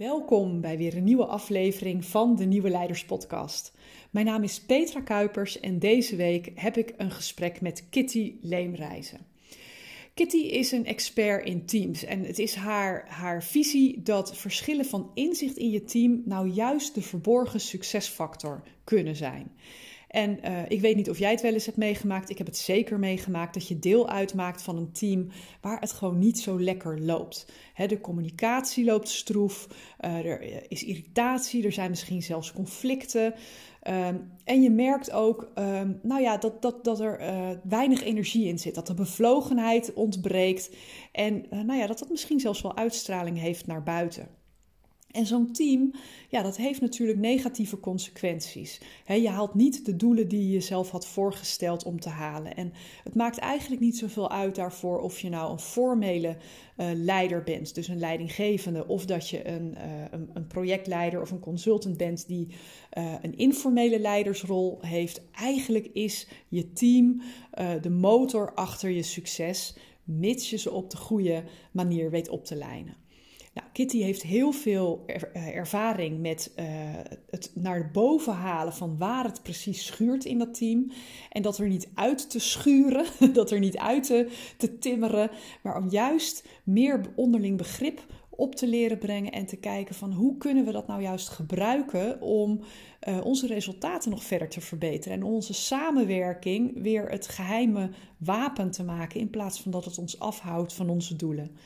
Welkom bij weer een nieuwe aflevering van de Nieuwe Leiders Podcast. Mijn naam is Petra Kuipers en deze week heb ik een gesprek met Kitty Leemreizen. Kitty is een expert in teams en het is haar, haar visie dat verschillen van inzicht in je team nou juist de verborgen succesfactor kunnen zijn. En uh, ik weet niet of jij het wel eens hebt meegemaakt. Ik heb het zeker meegemaakt dat je deel uitmaakt van een team waar het gewoon niet zo lekker loopt. De communicatie loopt stroef, uh, er is irritatie, er zijn misschien zelfs conflicten. Um, en je merkt ook um, nou ja, dat, dat, dat er uh, weinig energie in zit, dat de bevlogenheid ontbreekt en nou ja, dat dat misschien zelfs wel uitstraling heeft naar buiten. En zo'n team, ja, dat heeft natuurlijk negatieve consequenties. je haalt niet de doelen die je jezelf had voorgesteld om te halen. En het maakt eigenlijk niet zoveel uit daarvoor of je nou een formele uh, leider bent, dus een leidinggevende, of dat je een, uh, een, projectleider of een consultant bent die uh, een informele leidersrol heeft. Eigenlijk is je team de motor achter je succes, mits je ze op de goede manier weet op te lijnen. Kitty heeft heel veel eh, ervaring met uh, het naar boven halen van waar het precies schuurt in dat team. En dat er niet uit te schuren, dat er niet uit te, timmeren, maar om juist meer onderling begrip op te leren brengen en te kijken van hoe kunnen we dat nou juist gebruiken om uh, onze resultaten nog verder te verbeteren en onze samenwerking weer het geheime wapen te maken in plaats van dat het ons afhoudt van onze doelen.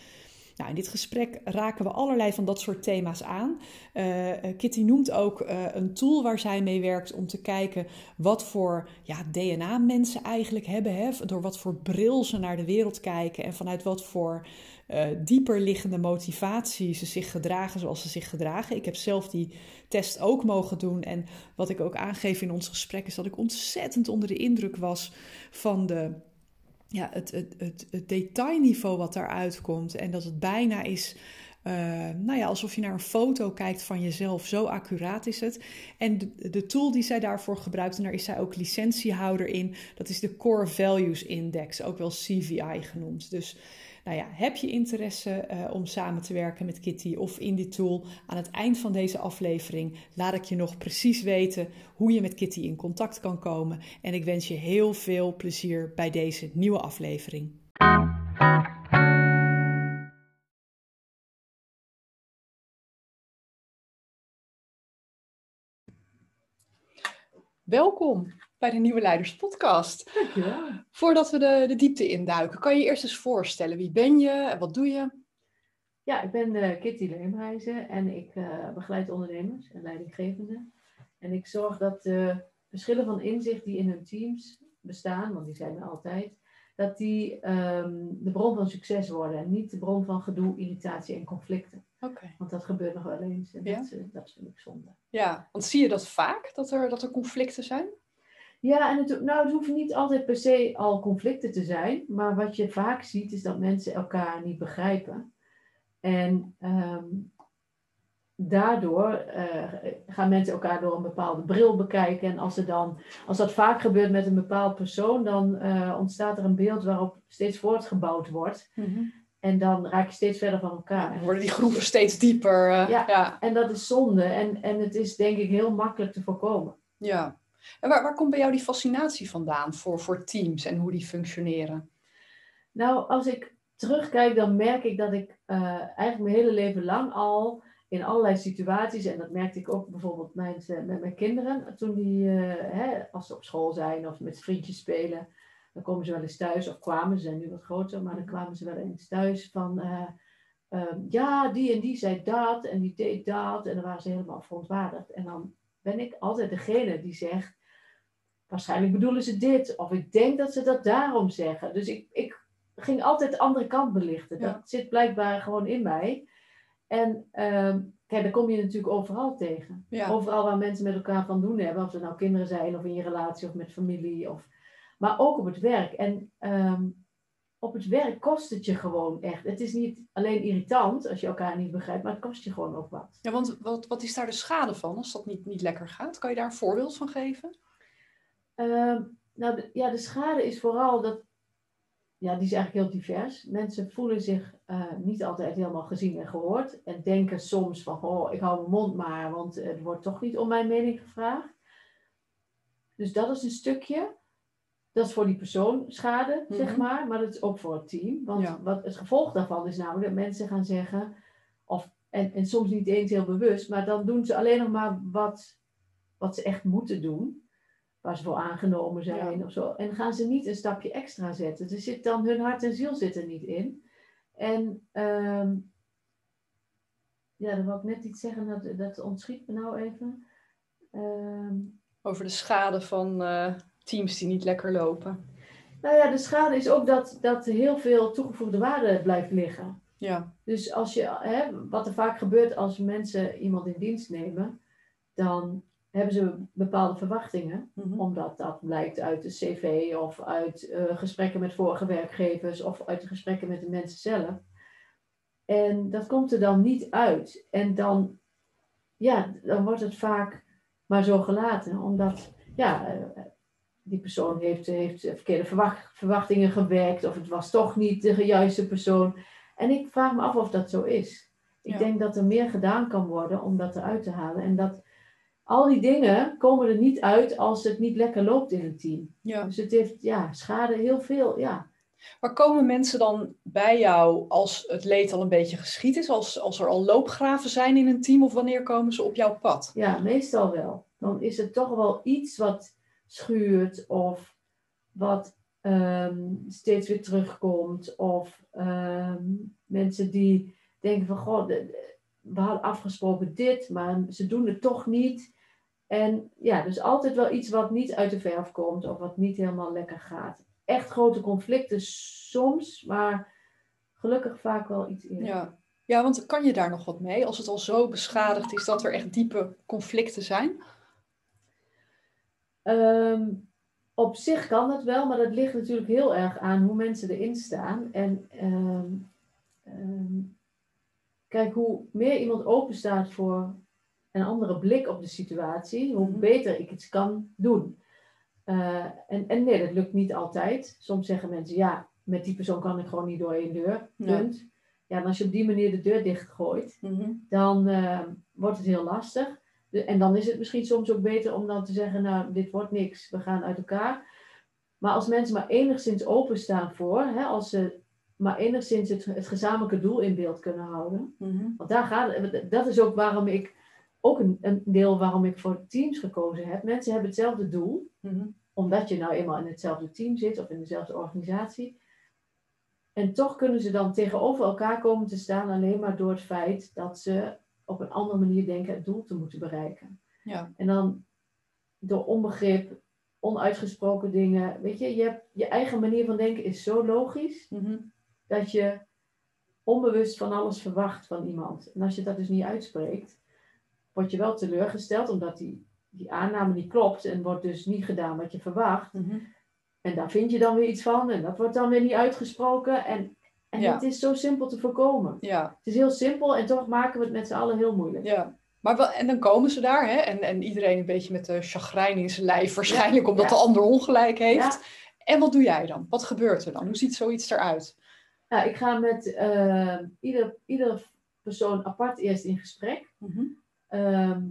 Nou, in dit gesprek raken we allerlei van dat soort thema's aan. Uh, Kitty noemt ook uh, een tool waar zij mee werkt om te kijken wat voor ja, DNA mensen eigenlijk hebben. Hè? Door wat voor bril ze naar de wereld kijken en vanuit wat voor uh, dieper liggende motivatie ze zich gedragen zoals ze zich gedragen. Ik heb zelf die test ook mogen doen. En wat ik ook aangeef in ons gesprek is dat ik ontzettend onder de indruk was van de ja, het, het, het, detailniveau wat daaruit komt. En dat het bijna is. Uh, nou ja, alsof je naar een foto kijkt van jezelf. Zo accuraat is het. En de, de, tool die zij daarvoor gebruikt, en daar is zij ook licentiehouder in, dat is de Core Values Index, ook wel CVI genoemd. Dus nou ja, heb je interesse uh, om samen te werken met Kitty of in die tool? Aan het eind van deze aflevering laat ik je nog precies weten hoe je met Kitty in contact kan komen. En ik wens je heel veel plezier bij deze nieuwe aflevering. Welkom bij de Nieuwe Leiders Podcast. Voordat we de, de diepte induiken, kan je je eerst eens voorstellen. Wie ben je en wat doe je? Ja, ik ben uh, Kitty Leemreizen en ik uh, begeleid ondernemers en leidinggevenden. En ik zorg dat de verschillen van inzicht die in hun teams bestaan, want die zijn er altijd, dat die um, de bron van succes worden en niet de bron van gedoe, irritatie en conflicten. Okay. Want dat gebeurt nog wel eens en ja? dat, dat vind ik zonde. Ja, want zie je dat vaak, dat er, dat er conflicten zijn? Ja, en het, nou, het hoeven niet altijd per se al conflicten te zijn, maar wat je vaak ziet is dat mensen elkaar niet begrijpen. En um, daardoor uh, gaan mensen elkaar door een bepaalde bril bekijken. En als, er dan, als dat vaak gebeurt met een bepaald persoon, dan uh, ontstaat er een beeld waarop steeds voortgebouwd wordt. Mm -hmm. En dan raak je steeds verder van elkaar. En worden die groepen steeds dieper. Uh, ja, ja, en dat is zonde. En, en het is denk ik heel makkelijk te voorkomen. Ja. En waar, waar komt bij jou die fascinatie vandaan voor, voor teams en hoe die functioneren? Nou, als ik terugkijk, dan merk ik dat ik uh, eigenlijk mijn hele leven lang al in allerlei situaties, en dat merkte ik ook bijvoorbeeld met, uh, met mijn kinderen, toen die, uh, hè, als ze op school zijn of met vriendjes spelen, dan komen ze wel eens thuis, of kwamen, ze nu wat groter, maar dan kwamen ze wel eens thuis van, ja, die en die zei dat en die deed dat, en dan waren ze helemaal verontwaardigd. En dan ben ik altijd degene die zegt, waarschijnlijk bedoelen ze dit, of ik denk dat ze dat daarom zeggen. Dus ik, ik ging altijd de andere kant belichten. Ja. Dat zit blijkbaar gewoon in mij. En uh, kijk, daar kom je natuurlijk overal tegen. Ja. Overal waar mensen met elkaar van doen hebben, of het nou kinderen zijn, of in je relatie, of met familie, of... maar ook op het werk. En um, op het werk kost het je gewoon echt. Het is niet alleen irritant als je elkaar niet begrijpt, maar het kost je gewoon ook wat. Ja, want wat, wat is daar de schade van als dat niet, niet lekker gaat? Kan je daar een voorbeeld van geven? Uh, nou, de, ja, de schade is vooral dat ja, die is eigenlijk heel divers. Mensen voelen zich eh, niet altijd helemaal gezien en gehoord. En denken soms van, oh, ik hou mijn mond maar, want het wordt toch niet om mijn mening gevraagd. Dus dat is een stukje. Dat is voor die persoon schade, zeg Mhm. maar. Maar dat is ook voor het team. Want Ja. wat het gevolg daarvan is namelijk dat mensen gaan zeggen... Of, en, en soms niet eens heel bewust, maar dan doen ze alleen nog maar wat, wat ze echt moeten doen. Waar ze voor aangenomen zijn Ja. of zo. En gaan ze niet een stapje extra zetten. Er zit dan hun hart en ziel zit er niet in. En ehm, ja, dan wil ik net iets zeggen, dat, dat ontschiet me nou even. Ehm, Over de schade van eh, teams die niet lekker lopen. nou ja, de schade is ook dat, dat heel veel toegevoegde waarde blijft liggen. Ja, Dus als je, hè, wat er vaak gebeurt als mensen iemand in dienst nemen, dan hebben ze bepaalde verwachtingen. Mhm. Omdat dat blijkt uit de cv of uit eh, gesprekken met vorige werkgevers of uit de gesprekken met de mensen zelf. En dat komt er dan niet uit. En dan, ja, dan wordt het vaak maar zo gelaten. Omdat, ja, eh, die persoon heeft, heeft verkeerde verwacht- verwachtingen gewekt. Of het was toch niet de juiste persoon. En ik vraag me af of dat zo is. Ik Ja. denk dat er meer gedaan kan worden om dat eruit te halen. En dat al die dingen komen er niet uit als het niet lekker loopt in een team. ja. Dus het heeft ja, schade heel veel. Ja. Maar komen mensen dan bij jou als het leed al een beetje geschied is? Als, als er al loopgraven zijn in een team? Of wanneer komen ze op jouw pad? ja, meestal wel. Dan is het toch wel iets wat schuurt of wat ehm, steeds weer terugkomt. Of ehm, mensen die denken van, de- we hadden afgesproken dit, maar ze doen het toch niet. En ja, dus altijd wel iets wat niet uit de verf komt of wat niet helemaal lekker gaat. Echt grote conflicten soms, maar gelukkig vaak wel iets. Ja. ja, want kan je daar nog wat mee? Als het al zo beschadigd is dat er echt diepe conflicten zijn? Ehm, op zich kan dat wel, maar dat ligt natuurlijk heel erg aan hoe mensen erin staan. En ehm, ehm, kijk, hoe meer iemand open staat voor een andere blik op de situatie, hoe Mhm. beter ik iets kan doen. Eh, en, en nee, dat lukt niet altijd. Soms zeggen mensen, ja, met die persoon kan ik gewoon niet door één deur. Punt. Ja, en als je op die manier de deur dichtgooit, Mhm. dan wordt het heel lastig. En dan is het misschien soms ook beter om dan te zeggen, nou, dit wordt niks, we gaan uit elkaar. Maar als mensen maar enigszins openstaan voor, hè, als ze maar enigszins het, het gezamenlijke doel in beeld kunnen houden. Mhm. Want daar gaat dat is ook waarom ik, ook een, een deel waarom ik voor teams gekozen heb. Mensen hebben hetzelfde doel, Mhm. omdat je nou eenmaal in hetzelfde team zit of in dezelfde organisatie. En toch kunnen ze dan tegenover elkaar komen te staan alleen maar door het feit dat ze op een andere manier denken het doel te moeten bereiken. Ja. En dan door onbegrip, onuitgesproken dingen. Weet je, je, hebt, je eigen manier van denken is zo logisch Mhm. dat je onbewust van alles verwacht van iemand. En als je dat dus niet uitspreekt, word je wel teleurgesteld omdat die, die aanname niet klopt en wordt dus niet gedaan wat je verwacht. Mhm. En daar vind je dan weer iets van en dat wordt dan weer niet uitgesproken. En, en Ja. het is zo simpel te voorkomen. Ja, Het is heel simpel en toch maken we het met z'n allen heel moeilijk. ja. Maar wel, en dan komen ze daar, hè? En, en iedereen een beetje met de chagrijn in zijn lijf, waarschijnlijk omdat Ja. de ander ongelijk heeft. Ja. En wat doe jij dan? Wat gebeurt er dan? Hoe ziet zoiets eruit? Nou, ik ga met eh, ieder, ieder persoon apart eerst in gesprek. Ehm,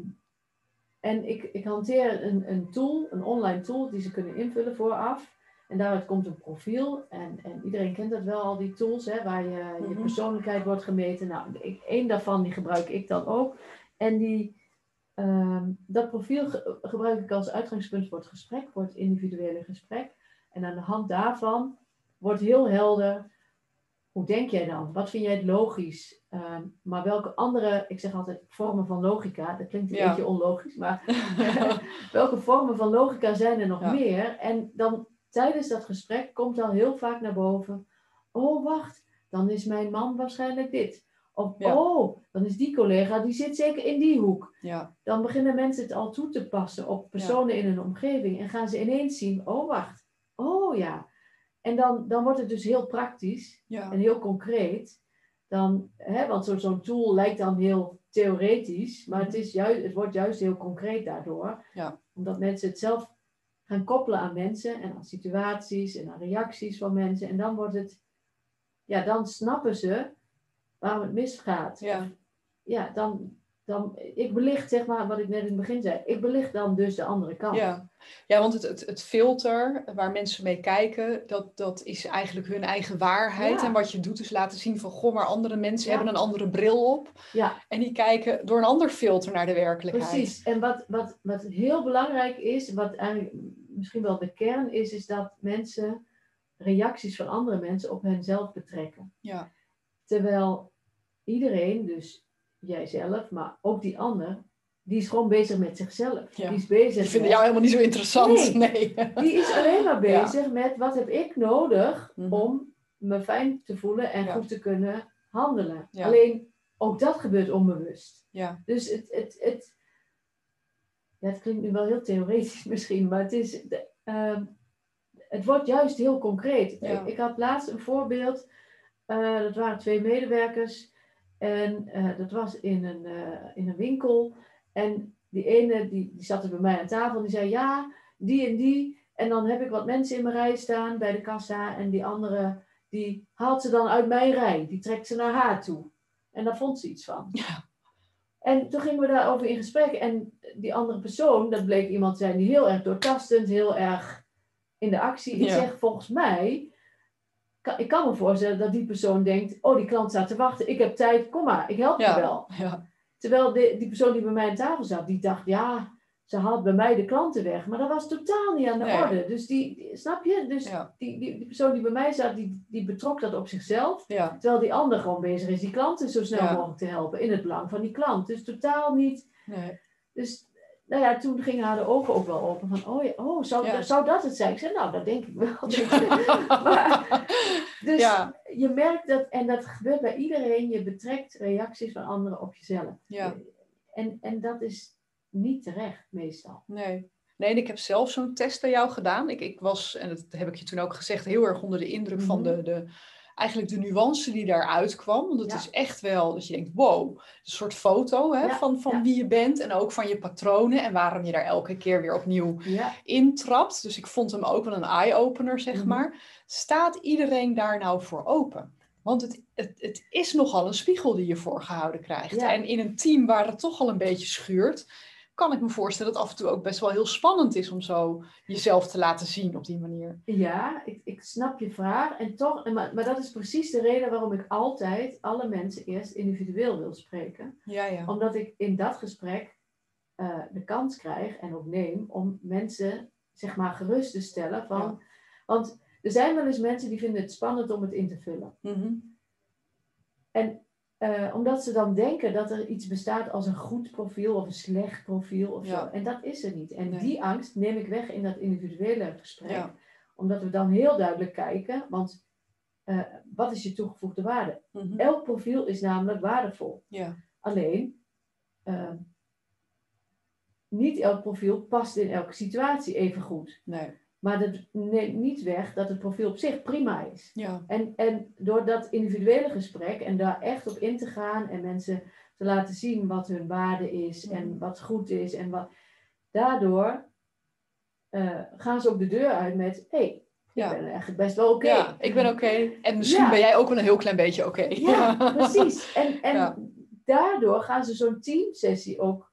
en ik, ik hanteer een, een tool, een online tool, die ze kunnen invullen vooraf. En daaruit komt een profiel. En, en iedereen kent dat wel, al die tools, hè, waar je, je Mhm. persoonlijkheid wordt gemeten. Nou, ik, één daarvan die gebruik ik dan ook. En die, ehm, dat profiel ge- gebruik ik als uitgangspunt voor het gesprek, voor het individuele gesprek. En aan de hand daarvan wordt heel helder, hoe denk jij dan? Wat vind jij het logisch? Ehm, maar welke andere, ik zeg altijd vormen van logica, dat klinkt een Ja. beetje onlogisch, maar welke vormen van logica zijn er nog Ja. meer? En dan tijdens dat gesprek komt al heel vaak naar boven, oh wacht, dan is mijn man waarschijnlijk dit. Of Ja. oh, dan is die collega, die zit zeker in die hoek. Ja, Dan beginnen mensen het al toe te passen op personen in hun omgeving. En gaan ze ineens zien, oh wacht, oh ja. En dan, dan wordt het dus heel praktisch en heel concreet. Dan, hè, want zo- zo'n tool lijkt dan heel theoretisch, maar het, is juist, het wordt juist heel concreet daardoor. Ja. Omdat mensen het zelf gaan koppelen aan mensen en aan situaties en aan reacties van mensen. En dan wordt het, ja, dan snappen ze waarom het misgaat. Ja. Ja, dan, dan, ik belicht zeg maar wat ik net in het begin zei. Ik belicht dan dus de andere kant. Ja, ja want het, het, het filter waar mensen mee kijken, dat, dat is eigenlijk hun eigen waarheid. Ja. En wat je doet is laten zien van, goh, maar andere mensen Ja. hebben een andere bril op. Ja, En die kijken door een ander filter naar de werkelijkheid. precies. En wat, wat, wat heel belangrijk is, wat eigenlijk misschien wel de kern is, is dat mensen reacties van andere mensen op henzelf betrekken. Ja, Terwijl iedereen, dus jijzelf, maar ook die ander, die is gewoon bezig met zichzelf. Ja. Die is bezig die vinden jou helemaal niet zo interessant. Nee. Nee. Die is alleen maar Ja. bezig met wat heb ik nodig Mhm. om me fijn te voelen en Ja. goed te kunnen handelen. Alleen ook dat gebeurt onbewust. Ja, Dus het, het, het, ja, het klinkt nu wel heel theoretisch misschien, maar het, is, de- ehm, het wordt juist heel concreet. Ja. Ik, ik had laatst een voorbeeld, eh, dat waren twee medewerkers en eh, dat was in een, eh, in een winkel. En die ene die, die zat er bij mij aan tafel die zei ja, die en die. En dan heb ik wat mensen in mijn rij staan bij de kassa en die andere die haalt ze dan uit mijn rij, die trekt ze naar haar toe. En daar vond ze iets van. Ja. En toen gingen we daarover in gesprek. En die andere persoon, dat bleek iemand te zijn die heel erg doortastend, heel erg in de actie. Ik Ja. zeg volgens mij, kan, ik kan me voorstellen dat die persoon denkt: Oh, die klant staat te wachten, ik heb tijd, kom maar, ik help je wel. ja, Terwijl de, die persoon die bij mij aan tafel zat, die dacht: Ja, ze haalt bij mij de klanten weg. Maar dat was totaal niet aan de Nee. orde. Dus die, die- snap je? Dus ja, die, die, die persoon die bij mij zat, die, die betrok dat op zichzelf. ja, Terwijl die ander gewoon bezig is die klanten zo snel Ja. mogelijk te helpen. In het belang van die klant. Dus totaal niet. nee. Dus nou ja, toen gingen haar de ogen ook wel open. Van, oh, oh zou, zou dat het zijn? Ik zei, nou, dat denk ik wel. Maar- dus je merkt dat, en dat gebeurt bij iedereen, je betrekt reacties van anderen op jezelf. Ja. En, en dat is niet terecht, meestal. Nee. Nee, ik heb zelf zo'n test bij jou gedaan. Ik, ik was, en dat heb ik je toen ook gezegd, heel erg onder de indruk van Mhm. de, de, eigenlijk de nuance die daaruit kwam. Want het Ja. is echt wel dat je denkt, wow, een soort foto hè, Ja, van, van ja. wie je bent en ook van je patronen en waarom je daar elke keer weer opnieuw intrapt. Dus ik vond hem ook wel een eye-opener, zeg Mhm. maar. Staat iedereen daar nou voor open? Want het, het, het is nogal een spiegel die je voorgehouden krijgt. En in een team waar het toch al een beetje schuurt, kan ik me voorstellen dat het af en toe ook best wel heel spannend is om zo jezelf te laten zien op die manier. ja ik, ik snap je vraag. En toch, maar, maar dat is precies de reden waarom ik altijd alle mensen eerst individueel wil spreken. Ja, ja. Omdat ik in dat gesprek eh, de kans krijg en ook neem om mensen zeg maar gerust te stellen. Van, Ja. Want er zijn wel eens mensen die vinden het spannend om het in te vullen. Mhm. En eh, omdat ze dan denken dat er iets bestaat als een goed profiel of een slecht profiel of Ja. zo. En dat is er niet. En Nee. die angst neem ik weg in dat individuele gesprek. Ja. Omdat we dan heel duidelijk kijken, want eh, wat is je toegevoegde waarde? Mhm. Elk profiel is namelijk waardevol. Ja. Alleen, eh, niet elk profiel past in elke situatie even goed. Nee. Maar dat neemt niet weg dat het profiel op zich prima is. Ja. En, en door dat individuele gesprek en daar echt op in te gaan en mensen te laten zien wat hun waarde is en wat goed is. En wat, daardoor eh, gaan ze ook de deur uit met: hé, hey, Ja. ik ben eigenlijk best wel oké. ja, ik ben oké. En misschien Ja. ben jij ook wel een heel klein beetje oké. Ja, precies. En, en daardoor gaan ze zo'n teamsessie ook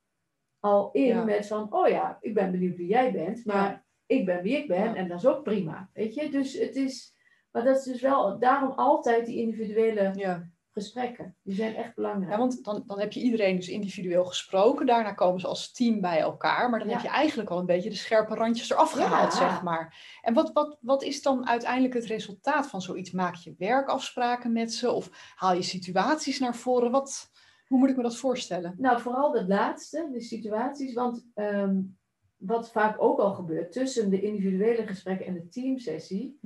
al in met van, oh ja, ik ben benieuwd wie jij bent, maar. Ik ben wie ik ben Ja. en dat is ook prima. Weet je, dus het is, maar dat is dus wel, daarom altijd die individuele ja. gesprekken. Die zijn echt belangrijk. Ja, want dan, dan heb je iedereen dus individueel gesproken. Daarna komen ze als team bij elkaar. Maar dan Ja. heb je eigenlijk al een beetje de scherpe randjes eraf gehaald, zeg maar. En wat, wat, wat is dan uiteindelijk het resultaat van zoiets? Maak je werkafspraken met ze? Of haal je situaties naar voren? Wat, hoe moet ik me dat voorstellen? Nou, vooral dat laatste, de situaties. Want ehm, wat vaak ook al gebeurt, tussen de individuele gesprekken en de teamsessie,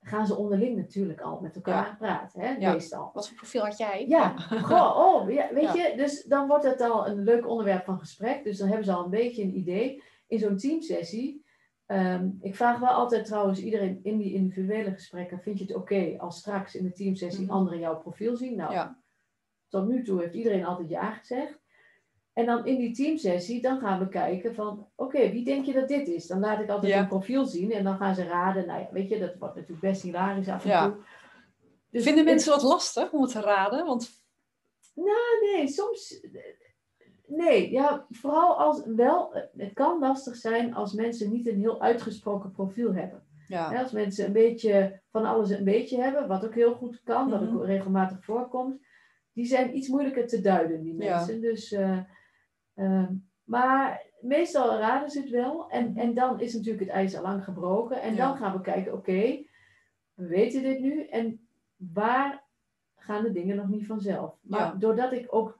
gaan ze onderling natuurlijk al met elkaar Ja. praten, hè, Ja. meestal. Wat voor profiel had jij? Ja, goh, oh, ja, weet Ja. je, dus dan wordt het al een leuk onderwerp van gesprek. Dus dan hebben ze al een beetje een idee. In zo'n teamsessie, ehm, ik vraag wel altijd trouwens iedereen in die individuele gesprekken, vind je het oké als straks in de teamsessie Mhm. anderen jouw profiel zien? Nou, Ja. tot nu toe heeft iedereen altijd ja gezegd. En dan in die teamsessie, dan gaan we kijken van, oké, wie denk je dat dit is? Dan laat ik altijd Ja. een profiel zien en dan gaan ze raden. Nou ja, weet je, dat wordt natuurlijk best hilarisch af en Ja. toe. Dus Vinden het- mensen dat lastig om het te raden? Want Nou, nee, soms. Nee, ja, vooral als wel. Het kan lastig zijn als mensen niet een heel uitgesproken profiel hebben. ja, Als mensen een beetje van alles een beetje hebben, wat ook heel goed kan, wat Mhm. ook regelmatig voorkomt, die zijn iets moeilijker te duiden, die mensen. Dus, eh, ehm, maar meestal raden ze het wel. En, en dan is natuurlijk het ijs al lang gebroken. En Ja. dan gaan we kijken, oké, we weten dit nu. En waar gaan de dingen nog niet vanzelf? Maar Ja. doordat ik ook,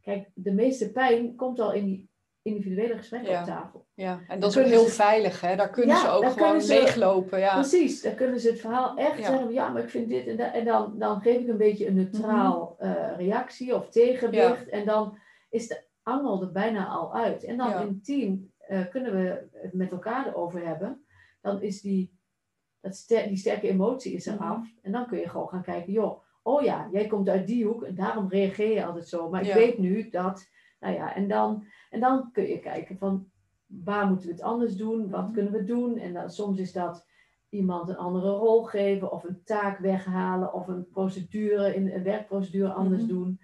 kijk, de meeste pijn komt al in die individuele gesprekken Ja. op tafel. ja. en dat is ook heel ze- veilig, hè? Daar kunnen Ja, ze ook daar gewoon ze- leeglopen. Ja. Precies, dan kunnen ze het verhaal echt Ja. zeggen, ja, maar ik vind dit en dat. En dan, dan geef ik een beetje een neutraal Mhm. eh, reactie of tegenwicht. En dan is de er bijna al uit. En dan Ja. in het team eh, kunnen we het met elkaar erover hebben. Dan is die, dat ster- die sterke emotie is er Mhm. af. En dan kun je gewoon gaan kijken, joh, oh ja, jij komt uit die hoek en daarom reageer je altijd zo. Maar ik weet nu dat, nou ja, en dan, en dan kun je kijken van, waar moeten we het anders doen? Wat Mhm. kunnen we doen? En dan, soms is dat iemand een andere rol geven of een taak weghalen of een procedure, in, een werkprocedure anders Mhm. doen.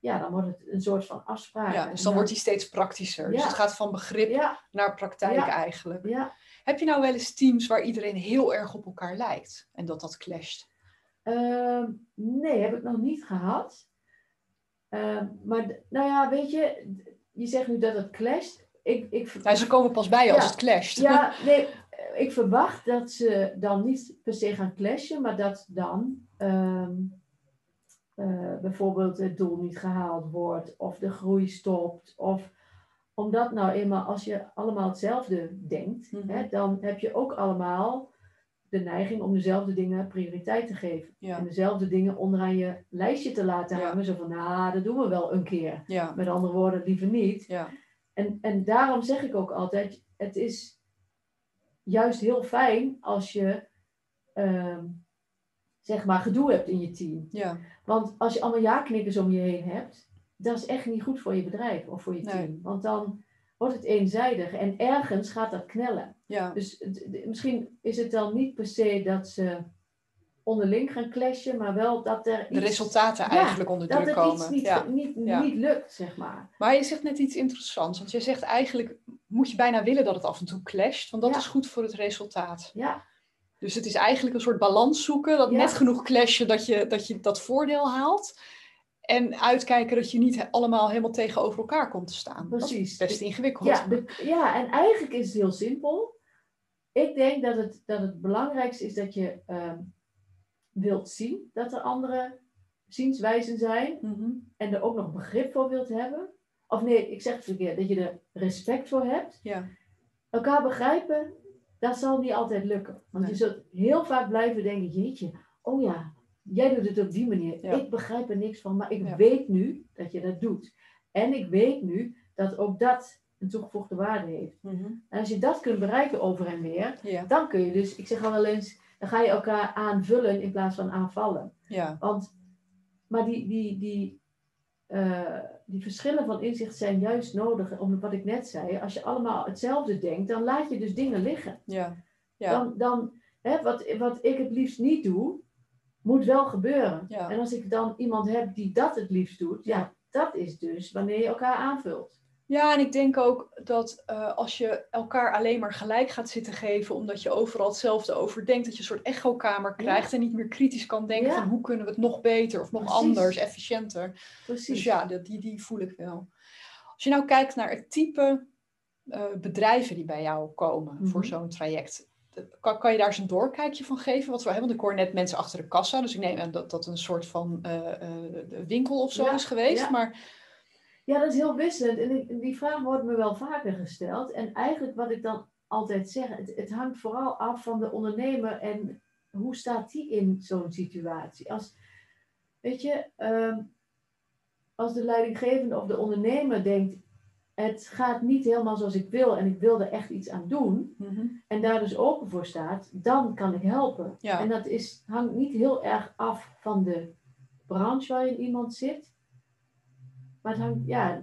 Ja, dan wordt het een soort van afspraak. Ja, dus dan wordt die steeds praktischer. Dus Ja. het gaat van begrip Ja, naar praktijk Ja. eigenlijk. ja. Heb je nou wel eens teams waar iedereen heel erg op elkaar lijkt en dat dat clasht? Ehm, nee, heb ik nog niet gehad. Ehm, maar nou ja, weet je, je zegt nu dat het clasht. Ik, ik, Nou, ze komen pas bij als het clasht. Ja, nee, eh, ik verwacht dat ze dan niet per se gaan clashen, maar dat dan ehm, eh, bijvoorbeeld het doel niet gehaald wordt of de groei stopt. Of omdat nou eenmaal als je allemaal hetzelfde denkt, Mhm. hè, dan heb je ook allemaal de neiging om dezelfde dingen prioriteit te geven. Ja. En dezelfde dingen onderaan je lijstje te laten Ja. hangen. Zo van, nou, dat doen we wel een keer. Ja, Met andere woorden, liever niet. ja, En, en daarom zeg ik ook altijd, het is juist heel fijn als je ehm, zeg maar gedoe hebt in je team. ja, Want als je allemaal ja-knikkers om je heen hebt, dat is echt niet goed voor je bedrijf of voor je Nee. team. Want dan wordt het eenzijdig en ergens gaat dat knellen. ja. Dus het- het- misschien is het dan niet per se dat ze onderling gaan clashen, maar wel dat er De iets, resultaten Ja, eigenlijk onder dat druk iets komen. niet, Ja. niet, Ja. niet lukt, zeg maar. Maar je zegt net iets interessants, want je zegt eigenlijk moet je bijna willen dat het af en toe clasht, want dat is goed voor het resultaat. Ja, Dus het is eigenlijk een soort balans zoeken, dat Ja. net genoeg clashen dat je, dat je dat voordeel haalt. En uitkijken dat je niet allemaal helemaal tegenover elkaar komt te staan. Dat Precies. is best ingewikkeld. Ja, de- ja, en eigenlijk is het heel simpel. Ik denk dat het, dat het belangrijkste is dat je ehm, wilt zien dat er andere zienswijzen zijn Mhm. en er ook nog begrip voor wilt hebben. Of nee, ik zeg het verkeerd, dat je er respect voor hebt. ja. Elkaar begrijpen, dat zal niet altijd lukken. Want Nee. je zult heel vaak blijven denken, jeetje, oh ja, jij doet het op die manier. Ja. Ik begrijp er niks van, maar ik Ja. weet nu dat je dat doet. En ik weet nu dat ook dat een toegevoegde waarde heeft. Mhm. En als je dat kunt bereiken over en weer, ja, dan kun je dus, ik zeg al wel eens, dan ga je elkaar aanvullen in plaats van aanvallen. ja, Want, maar die, die, die, eh, die verschillen van inzicht zijn juist nodig, om wat ik net zei. Als je allemaal hetzelfde denkt, dan laat je dus dingen liggen. ja, ja. Dan, dan hè, wat, wat ik het liefst niet doe, moet wel gebeuren. Ja. En als ik dan iemand heb die dat het liefst doet, ja, dat is dus wanneer je elkaar aanvult. Ja, en ik denk ook dat eh, als je elkaar alleen maar gelijk gaat zitten geven, omdat je overal hetzelfde over denkt, dat je een soort echokamer krijgt en niet meer kritisch kan denken Ja. van hoe kunnen we het nog beter of nog Precies. anders, efficiënter. Precies. Dus ja, dat- die, die voel ik wel. Als je nou kijkt naar het type eh, bedrijven die bij jou komen voor Mhm. zo'n traject, kan, kan je daar eens een doorkijkje van geven? Wat voor, hè, want ik hoor net mensen achter de kassa, dus ik neem aan dat dat een soort van eh, winkel of zo Ja, is geweest. Maar Ja, dat is heel wisselend. En die vraag wordt me wel vaker gesteld. En eigenlijk wat ik dan altijd zeg, het, het hangt vooral af van de ondernemer en hoe staat die in zo'n situatie. Als, weet je, ehm, als de leidinggevende of de ondernemer denkt, het gaat niet helemaal zoals ik wil en ik wil er echt iets aan doen, mhm, en daar dus open voor staat, dan kan ik helpen. Ja. En dat is, hangt niet heel erg af van de branche waarin iemand zit. Maar het hangt, ja,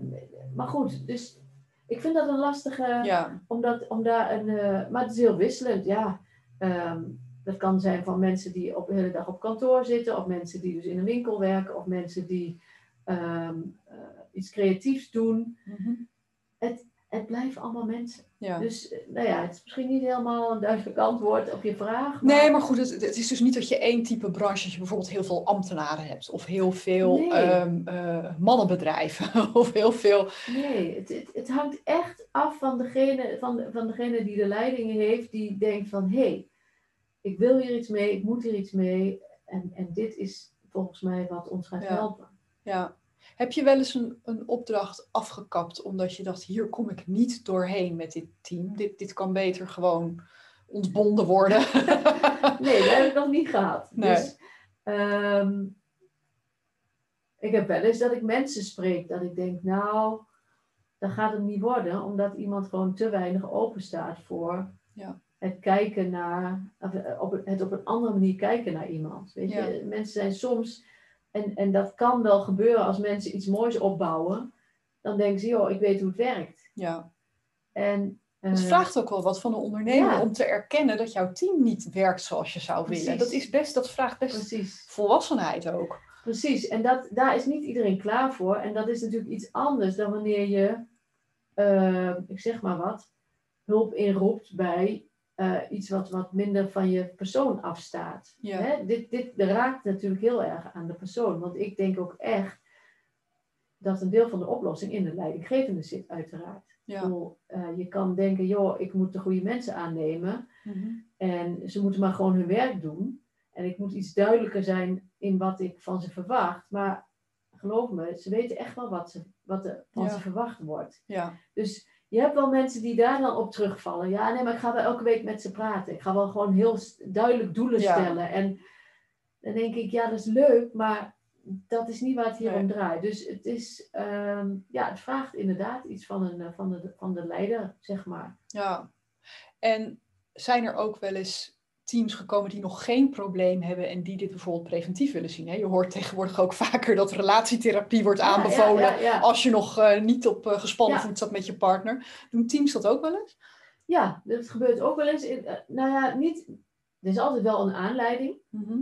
maar goed, dus ik vind dat een lastige, Ja, omdat, om daar een, eh, maar het is heel wisselend, ja. Ehm, dat kan zijn van mensen die op de hele dag op kantoor zitten, of mensen die dus in een winkel werken, of mensen die ehm, eh, iets creatiefs doen. Mhm. Het blijven allemaal mensen. ja. Dus eh, nou ja, het is misschien niet helemaal een duidelijk antwoord op je vraag. Nee, maar goed, het, het is dus niet dat je één type branche, dat je bijvoorbeeld heel veel ambtenaren hebt, of heel veel Nee. ehm, eh, mannenbedrijven, of heel veel. Nee, het, het, het hangt echt af van degene, van, van degene die de leidingen heeft, die denkt van hé, hey, ik wil hier iets mee, ik moet hier iets mee. En, en dit is volgens mij wat ons gaat Ja. helpen. Ja. Heb je wel eens een, een opdracht afgekapt omdat je dacht, hier kom ik niet doorheen met dit team. Dit, dit kan beter gewoon ontbonden worden. Nee, dat heb ik nog niet gehad. Nee. Dus ehm, ik heb wel eens dat ik mensen spreek, dat ik denk, nou, dat gaat het niet worden, omdat iemand gewoon te weinig open staat voor Ja. het kijken naar, of, eh, op, het op een andere manier kijken naar iemand. Weet je, mensen zijn soms, en, en dat kan wel gebeuren als mensen iets moois opbouwen, dan denken ze, joh, ik weet hoe het werkt. ja. En, Het eh, vraagt ook wel wat van een ondernemer ja. om te erkennen dat jouw team niet werkt zoals je zou willen. Precies. Dat, is best, dat vraagt best precies. volwassenheid ook. Precies, en dat, daar is niet iedereen klaar voor. En dat is natuurlijk iets anders dan wanneer je, eh, ik zeg maar wat, hulp inroept bij eh, iets wat, wat minder van je persoon afstaat. Ja. Hè? Dit, dit raakt natuurlijk heel erg aan de persoon. Want ik denk ook echt dat een deel van de oplossing in de leidinggevende zit, uiteraard. Ik Ja. bedoel, eh, je kan denken, joh, ik moet de goede mensen aannemen. Mhm. En ze moeten maar gewoon hun werk doen. En ik moet iets duidelijker zijn in wat ik van ze verwacht. Maar geloof me, ze weten echt wel wat, ze, wat er van Ja. ze verwacht wordt. ja. Dus je hebt wel mensen die daar dan op terugvallen. Ja, nee, maar ik ga wel elke week met ze praten. Ik ga wel gewoon heel duidelijk doelen Ja. stellen. En dan denk ik, ja, dat is leuk, maar dat is niet waar het hier Nee. om draait. Dus het is, ehm, ja, het vraagt inderdaad iets van, een, eh, van, de, van de leider, zeg maar. Ja, en zijn er ook wel eens teams gekomen die nog geen probleem hebben en die dit bijvoorbeeld preventief willen zien? Hè? Je hoort tegenwoordig ook vaker dat relatietherapie wordt aanbevolen Ja, ja, ja. als je nog eh, niet op eh, gespannen voet zat met je partner. Doen teams dat ook wel eens? Ja, dat gebeurt ook wel eens. In, eh, nou ja, niet. Er is altijd wel een aanleiding. Mhm.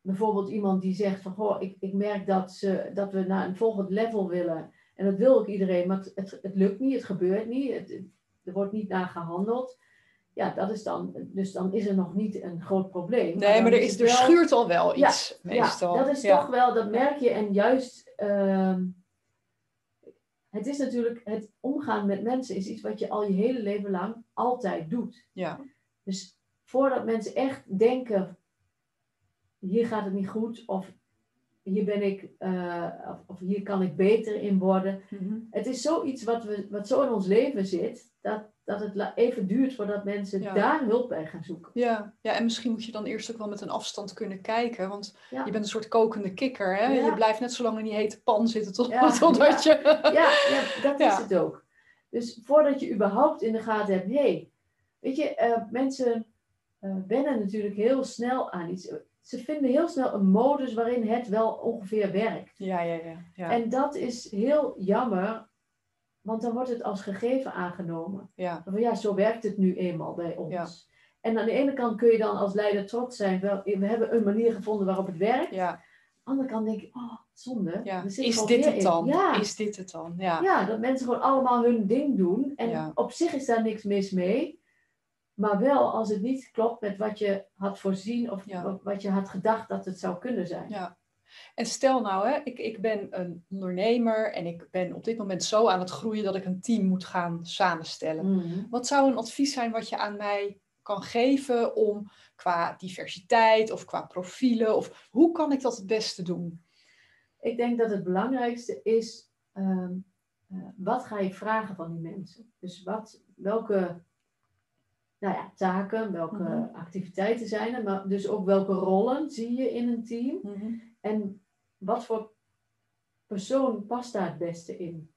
Bijvoorbeeld iemand die zegt van, goh, ik, ik merk dat, ze, dat we naar een volgend level willen. En dat wil ook iedereen, maar het, het, het lukt niet, het gebeurt niet, het- er wordt niet naar gehandeld. Ja, dat is dan, dus dan is er nog niet een groot probleem. Nee, maar er, is, er wel- schuurt al wel Ja, iets meestal. Ja, dat is Ja. toch wel, dat merk je. En juist, ehm, het is natuurlijk, het omgaan met mensen is iets wat je al je hele leven lang altijd doet. Ja, Dus voordat mensen echt denken, hier gaat het niet goed, of hier ben ik, eh, of, of hier kan ik beter in worden. Mhm. Het is zoiets wat, we, wat zo in ons leven zit, dat, dat het even duurt voordat mensen Ja. daar hulp bij gaan zoeken. Ja. ja, en misschien moet je dan eerst ook wel met een afstand kunnen kijken. Want Ja. je bent een soort kokende kikker. Hè? Ja. Je blijft net zo lang in die hete pan zitten tot, totdat je... Ja, ja dat is het ook. Dus voordat je überhaupt in de gaten hebt, hé, hey, weet je, eh, mensen eh, wennen natuurlijk heel snel aan iets. Ze vinden heel snel een modus waarin het wel ongeveer werkt. Ja, ja, ja. ja. En dat is heel jammer, want dan wordt het als gegeven aangenomen. ja. Van ja, zo werkt het nu eenmaal bij ons. Ja. En aan de ene kant kun je dan als leider trots zijn, wel, we hebben een manier gevonden waarop het werkt. ja. Aan de andere kant denk ik, oh, zonde. Ja, is dit het dan? Ja. Is dit het dan? Ja. Ja, dat mensen gewoon allemaal hun ding doen. En op zich is daar niks mis mee. Maar wel als het niet klopt met wat je had voorzien of Ja. wat- wat je had gedacht dat het zou kunnen zijn. Ja. En stel nou, hè, ik, ik ben een ondernemer en ik ben op dit moment zo aan het groeien dat ik een team moet gaan samenstellen. Mhm. Wat zou een advies zijn wat je aan mij kan geven om qua diversiteit of qua profielen of hoe kan ik dat het beste doen? Ik denk dat het belangrijkste is, ehm, eh, wat ga je vragen van die mensen? Dus wat, welke nou ja, taken, welke Mhm. activiteiten zijn er, maar dus ook welke rollen zie je in een team? En wat voor persoon past daar het beste in?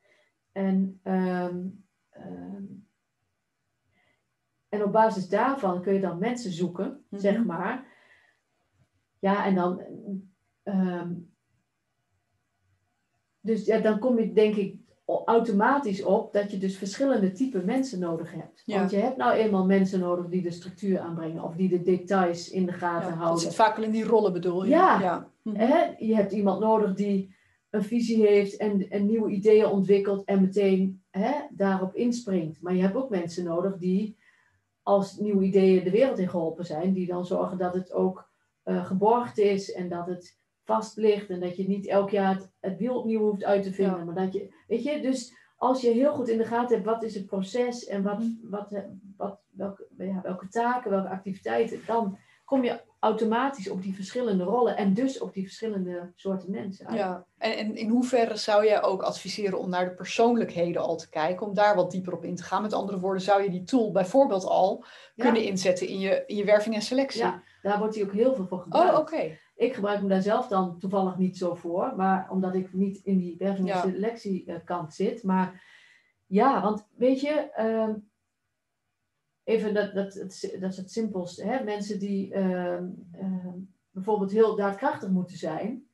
En, ehm, ehm, en op basis daarvan kun je dan mensen zoeken, Mhm. zeg maar. Ja, en dan. ehm, dus ja, dan kom je denk ik automatisch op dat je dus verschillende type mensen nodig hebt. Ja. Want je hebt nou eenmaal mensen nodig die de structuur aanbrengen of die de details in de gaten Ja, dat houden. zit vaak wel in die rollen bedoel je? Ja. ja. Mhm. Hè? Je hebt iemand nodig die een visie heeft en, en nieuwe ideeën ontwikkelt en meteen hè, daarop inspringt. Maar je hebt ook mensen nodig die als nieuwe ideeën de wereld in geholpen zijn, die dan zorgen dat het ook eh, geborgd is en dat het vast ligt en dat je niet elk jaar het, het wiel opnieuw hoeft uit te vinden. Ja. Maar dat je, weet je, dus als je heel goed in de gaten hebt wat is het proces en wat, Mhm. wat, eh, wat, welke, ja, welke taken, welke activiteiten, dan kom je automatisch op die verschillende rollen en dus op die verschillende soorten mensen uit. Ja, en, en in hoeverre zou jij ook adviseren om naar de persoonlijkheden al te kijken, om daar wat dieper op in te gaan? Met andere woorden, zou je die tool bijvoorbeeld al Ja. kunnen inzetten in je, in je werving en selectie? Ja, daar wordt hij ook heel veel voor gebruikt. Oh, oké. Ik gebruik hem daar zelf dan toevallig niet zo voor, maar omdat ik niet in die selectiekant zit. Maar ja, want weet je, ehm, even dat, dat, dat, dat is het simpelste. Hè? Mensen die ehm, ehm, bijvoorbeeld heel daadkrachtig moeten zijn.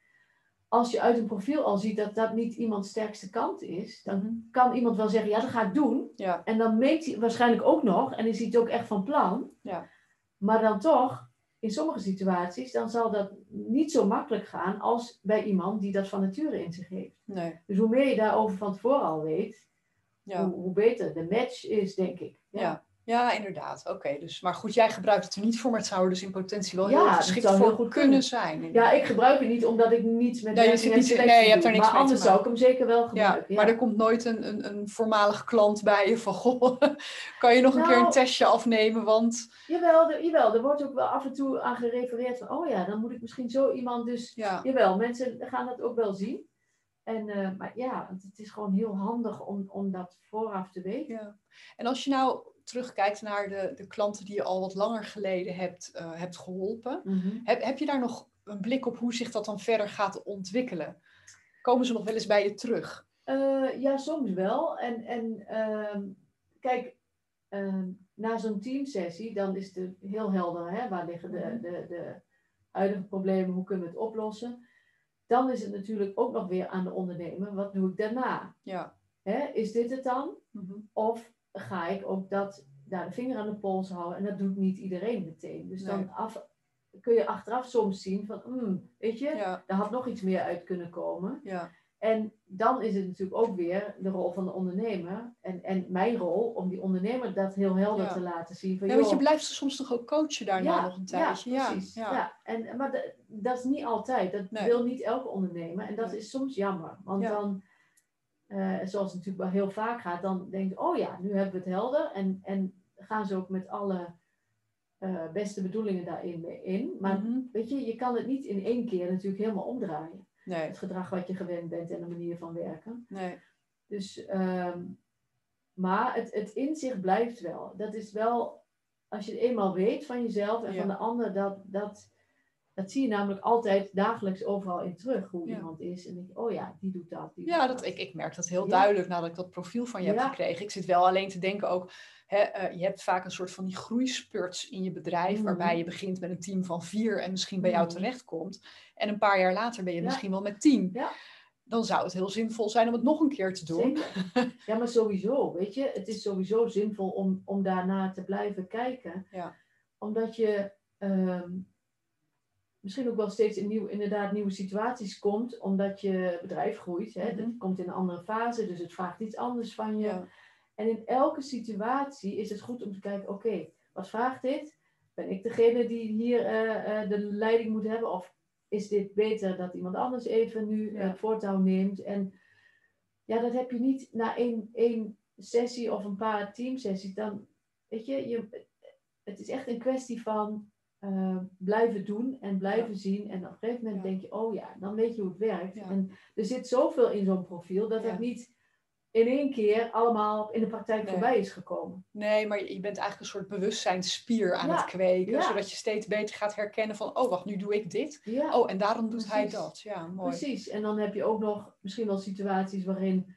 Als je uit een profiel al ziet dat dat niet iemands sterkste kant is, dan Mhm. kan iemand wel zeggen, ja dat ga ik doen. Ja, En dan meet hij waarschijnlijk ook nog, en is hij het ook echt van plan. Ja. Maar dan toch, in sommige situaties, dan zal dat niet zo makkelijk gaan als bij iemand die dat van nature in zich heeft. nee. Dus hoe meer je daarover van tevoren al weet, Ja. hoe, hoe beter de match is, denk ik. Ja. Ja, inderdaad. Oké, dus, maar goed, jij gebruikt het er niet voor, maar het zou er dus in potentie wel Ja, heel geschikt voor heel goed kunnen zijn. Ja, ik gebruik het niet omdat ik niets met Nee, je werving zit en niet- selectie nee, je hebt er niks Maar mee te anders zou ik hem zeker wel Ja, gebruiken. maar er komt nooit een, een, een voormalig klant bij je van, goh, kan je nog een keer een Nou, testje afnemen, want Jawel, er, jawel, er wordt ook wel af en toe aan gerefereerd van, oh ja, dan moet ik misschien zo iemand dus ja, Jawel, mensen gaan dat ook wel zien. En, eh, maar ja, het, het is gewoon heel handig om, om dat vooraf te weten. Ja. En als je nou terugkijkt naar de, de klanten die je al wat langer geleden hebt, eh, hebt geholpen, heb, heb je daar nog een blik op hoe zich dat dan verder gaat ontwikkelen? Komen ze nog wel eens bij je terug? Eh, ja, soms wel. En, en ehm, kijk, ehm, na zo'n teamsessie, dan is het heel helder, hè, waar liggen de, Mhm. de, de huidige problemen, hoe kunnen we het oplossen. Dan is het natuurlijk ook nog weer aan de ondernemer, wat doe ik daarna? Ja. Hè, is dit het dan? Mhm. Of ga ik ook dat, daar de vinger aan de pols houden? En dat doet niet iedereen meteen. Dus Nee. dan af, kun je achteraf soms zien van, hmm, weet je, Ja, daar had nog iets meer uit kunnen komen. ja, En dan is het natuurlijk ook weer de rol van de ondernemer. En, en mijn rol om die ondernemer dat heel helder Ja. te laten zien. Van, ja want je blijft soms toch ook coachen daarna nog een tijdje? Ja, precies. Ja, ja. En, maar dat is niet altijd. Dat Nee. wil niet elke ondernemer. En dat Nee. is soms jammer. Want dan, eh, zoals het natuurlijk wel heel vaak gaat, dan denk je, oh ja, nu hebben we het helder. En, en gaan ze ook met alle eh, beste bedoelingen daarin mee in. Maar Mhm. weet je, je kan het niet in één keer natuurlijk helemaal omdraaien. Nee, Het gedrag wat je gewend bent en de manier van werken. nee. Dus, ehm, maar het, het inzicht blijft wel. Dat is wel, als je het eenmaal weet van jezelf en Ja. van de ander, dat, dat, dat zie je namelijk altijd dagelijks overal in terug, hoe Ja. iemand is. En denk je, oh ja, die doet dat. Die Ja, doet dat, ik, ik merk dat heel Ja. duidelijk nadat ik dat profiel van je heb gekregen. Ik zit wel alleen te denken ook, hè, eh, je hebt vaak een soort van die groeispurts in je bedrijf, Mhm. waarbij je begint met een team van vier en misschien bij jou Mhm. terechtkomt. En een paar jaar later ben je misschien wel met tien. Ja. Dan zou het heel zinvol zijn om het nog een keer te doen. Zeker. Ja, maar sowieso, weet je, het is sowieso zinvol om, om daarna te blijven kijken. Ja. Omdat je ehm, misschien ook wel steeds in nieuw, inderdaad nieuwe situaties komt, omdat je bedrijf groeit. Hè? Mhm. Het komt in een andere fase, dus het vraagt iets anders van je. Ja. En in elke situatie is het goed om te kijken, oké, wat vraagt dit? Ben ik degene die hier eh, eh, de leiding moet hebben? Of is dit beter dat iemand anders even nu Ja. eh, het voortouw neemt? En ja, dat heb je niet na één, één sessie of een paar teamsessies. Dan, weet je, je het is echt een kwestie van eh, blijven doen en blijven zien. En op een gegeven moment Ja. denk je, oh ja, dan weet je hoe het werkt. Ja. En er zit zoveel in zo'n profiel dat het niet in één keer allemaal in de praktijk Nee. voorbij is gekomen. Nee, maar je bent eigenlijk een soort bewustzijnsspier aan het kweken, zodat je steeds beter gaat herkennen van, oh wacht, nu doe ik dit. Ja, Oh, en daarom doet hij dat. Ja, mooi. precies. En dan heb je ook nog misschien wel situaties waarin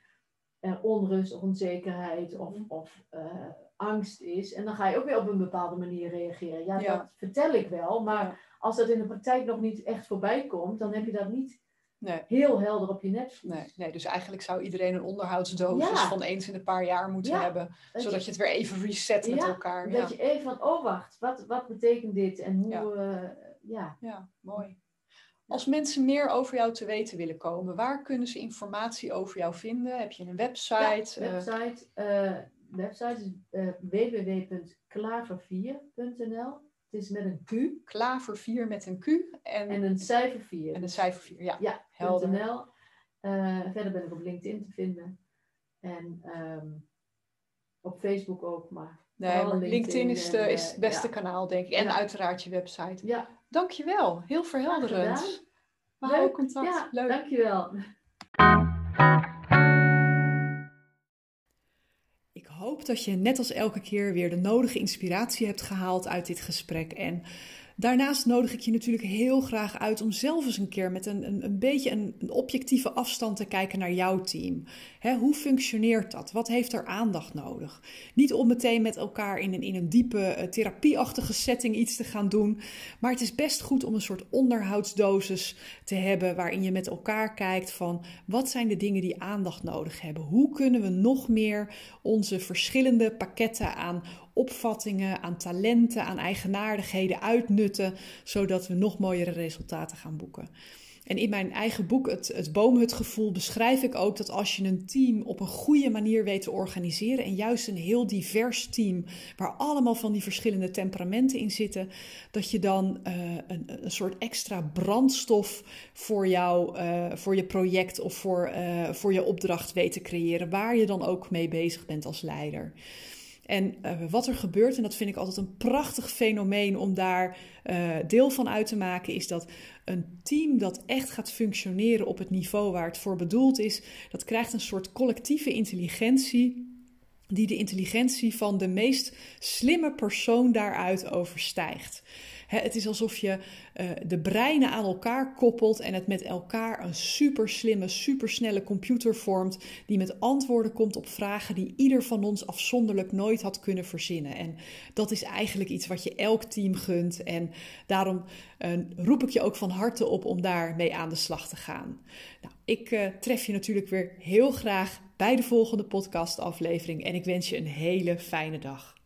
er onrust of onzekerheid of, Mhm. of eh, angst is. En dan ga je ook weer op een bepaalde manier reageren. Ja, Ja. dat vertel ik wel, maar Ja. als dat in de praktijk nog niet echt voorbij komt, dan heb je dat niet nee. heel helder op je netvlies. Nee, nee, dus eigenlijk zou iedereen een onderhoudsdosis van eens in een paar jaar moeten hebben. Zodat je, het weer even reset met elkaar. Dat je even van, oh wacht, wat, wat betekent dit? En hoe, ja. ja, mooi. Als mensen meer over jou te weten willen komen, waar kunnen ze informatie over jou vinden? Heb je een website? Ja, website, uh, website is uh, www.klaver4.nl. Het is met een Q. Klaver 4 met een Q. En, en een cijfer 4. En een cijfer 4, ja. Ja, helder. .nl. Uh, verder ben ik op LinkedIn te vinden. En um, op Facebook ook, maar... Nee, maar LinkedIn, is, de, is het beste kanaal, denk ik. En ja. uiteraard je website. Ja. Dankjewel, heel verhelderend. We houden contact. Ja, Leuk. dankjewel. Dat je net als elke keer weer de nodige inspiratie hebt gehaald uit dit gesprek. En Daarnaast nodig ik je natuurlijk heel graag uit om zelf eens een keer met een, een, een beetje een, objectieve afstand te kijken naar jouw team. hoe functioneert dat? Wat heeft er aandacht nodig? Niet om meteen met elkaar in een, in een diepe uh, therapieachtige setting iets te gaan doen, maar het is best goed om een soort onderhoudsdosis te hebben waarin je met elkaar kijkt van wat zijn de dingen die aandacht nodig hebben? Hoe kunnen we nog meer onze verschillende pakketten aan opvattingen, aan talenten, aan eigenaardigheden uitnutten, zodat we nog mooiere resultaten gaan boeken. En in mijn eigen boek, het, het Boomhutgevoel, beschrijf ik ook dat als je een team op een goede manier weet te organiseren, en juist een heel divers team, waar allemaal van die verschillende temperamenten in zitten, dat je dan uh, een, een soort extra brandstof voor, jou, uh, voor je project of voor, uh, voor je opdracht weet te creëren, waar je dan ook mee bezig bent als leider. En uh, wat er gebeurt, en dat vind ik altijd een prachtig fenomeen om daar uh, deel van uit te maken, is dat een team dat echt gaat functioneren op het niveau waar het voor bedoeld is, dat krijgt een soort collectieve intelligentie die de intelligentie van de meest slimme persoon daaruit overstijgt het is alsof je uh, de breinen aan elkaar koppelt en het met elkaar een super slimme, super snelle computer vormt die met antwoorden komt op vragen die ieder van ons afzonderlijk nooit had kunnen verzinnen. En dat is eigenlijk iets wat je elk team gunt. En daarom uh, roep ik je ook van harte op om daarmee aan de slag te gaan. Nou, ik uh, tref je natuurlijk weer heel graag bij de volgende podcastaflevering en ik wens je een hele fijne dag.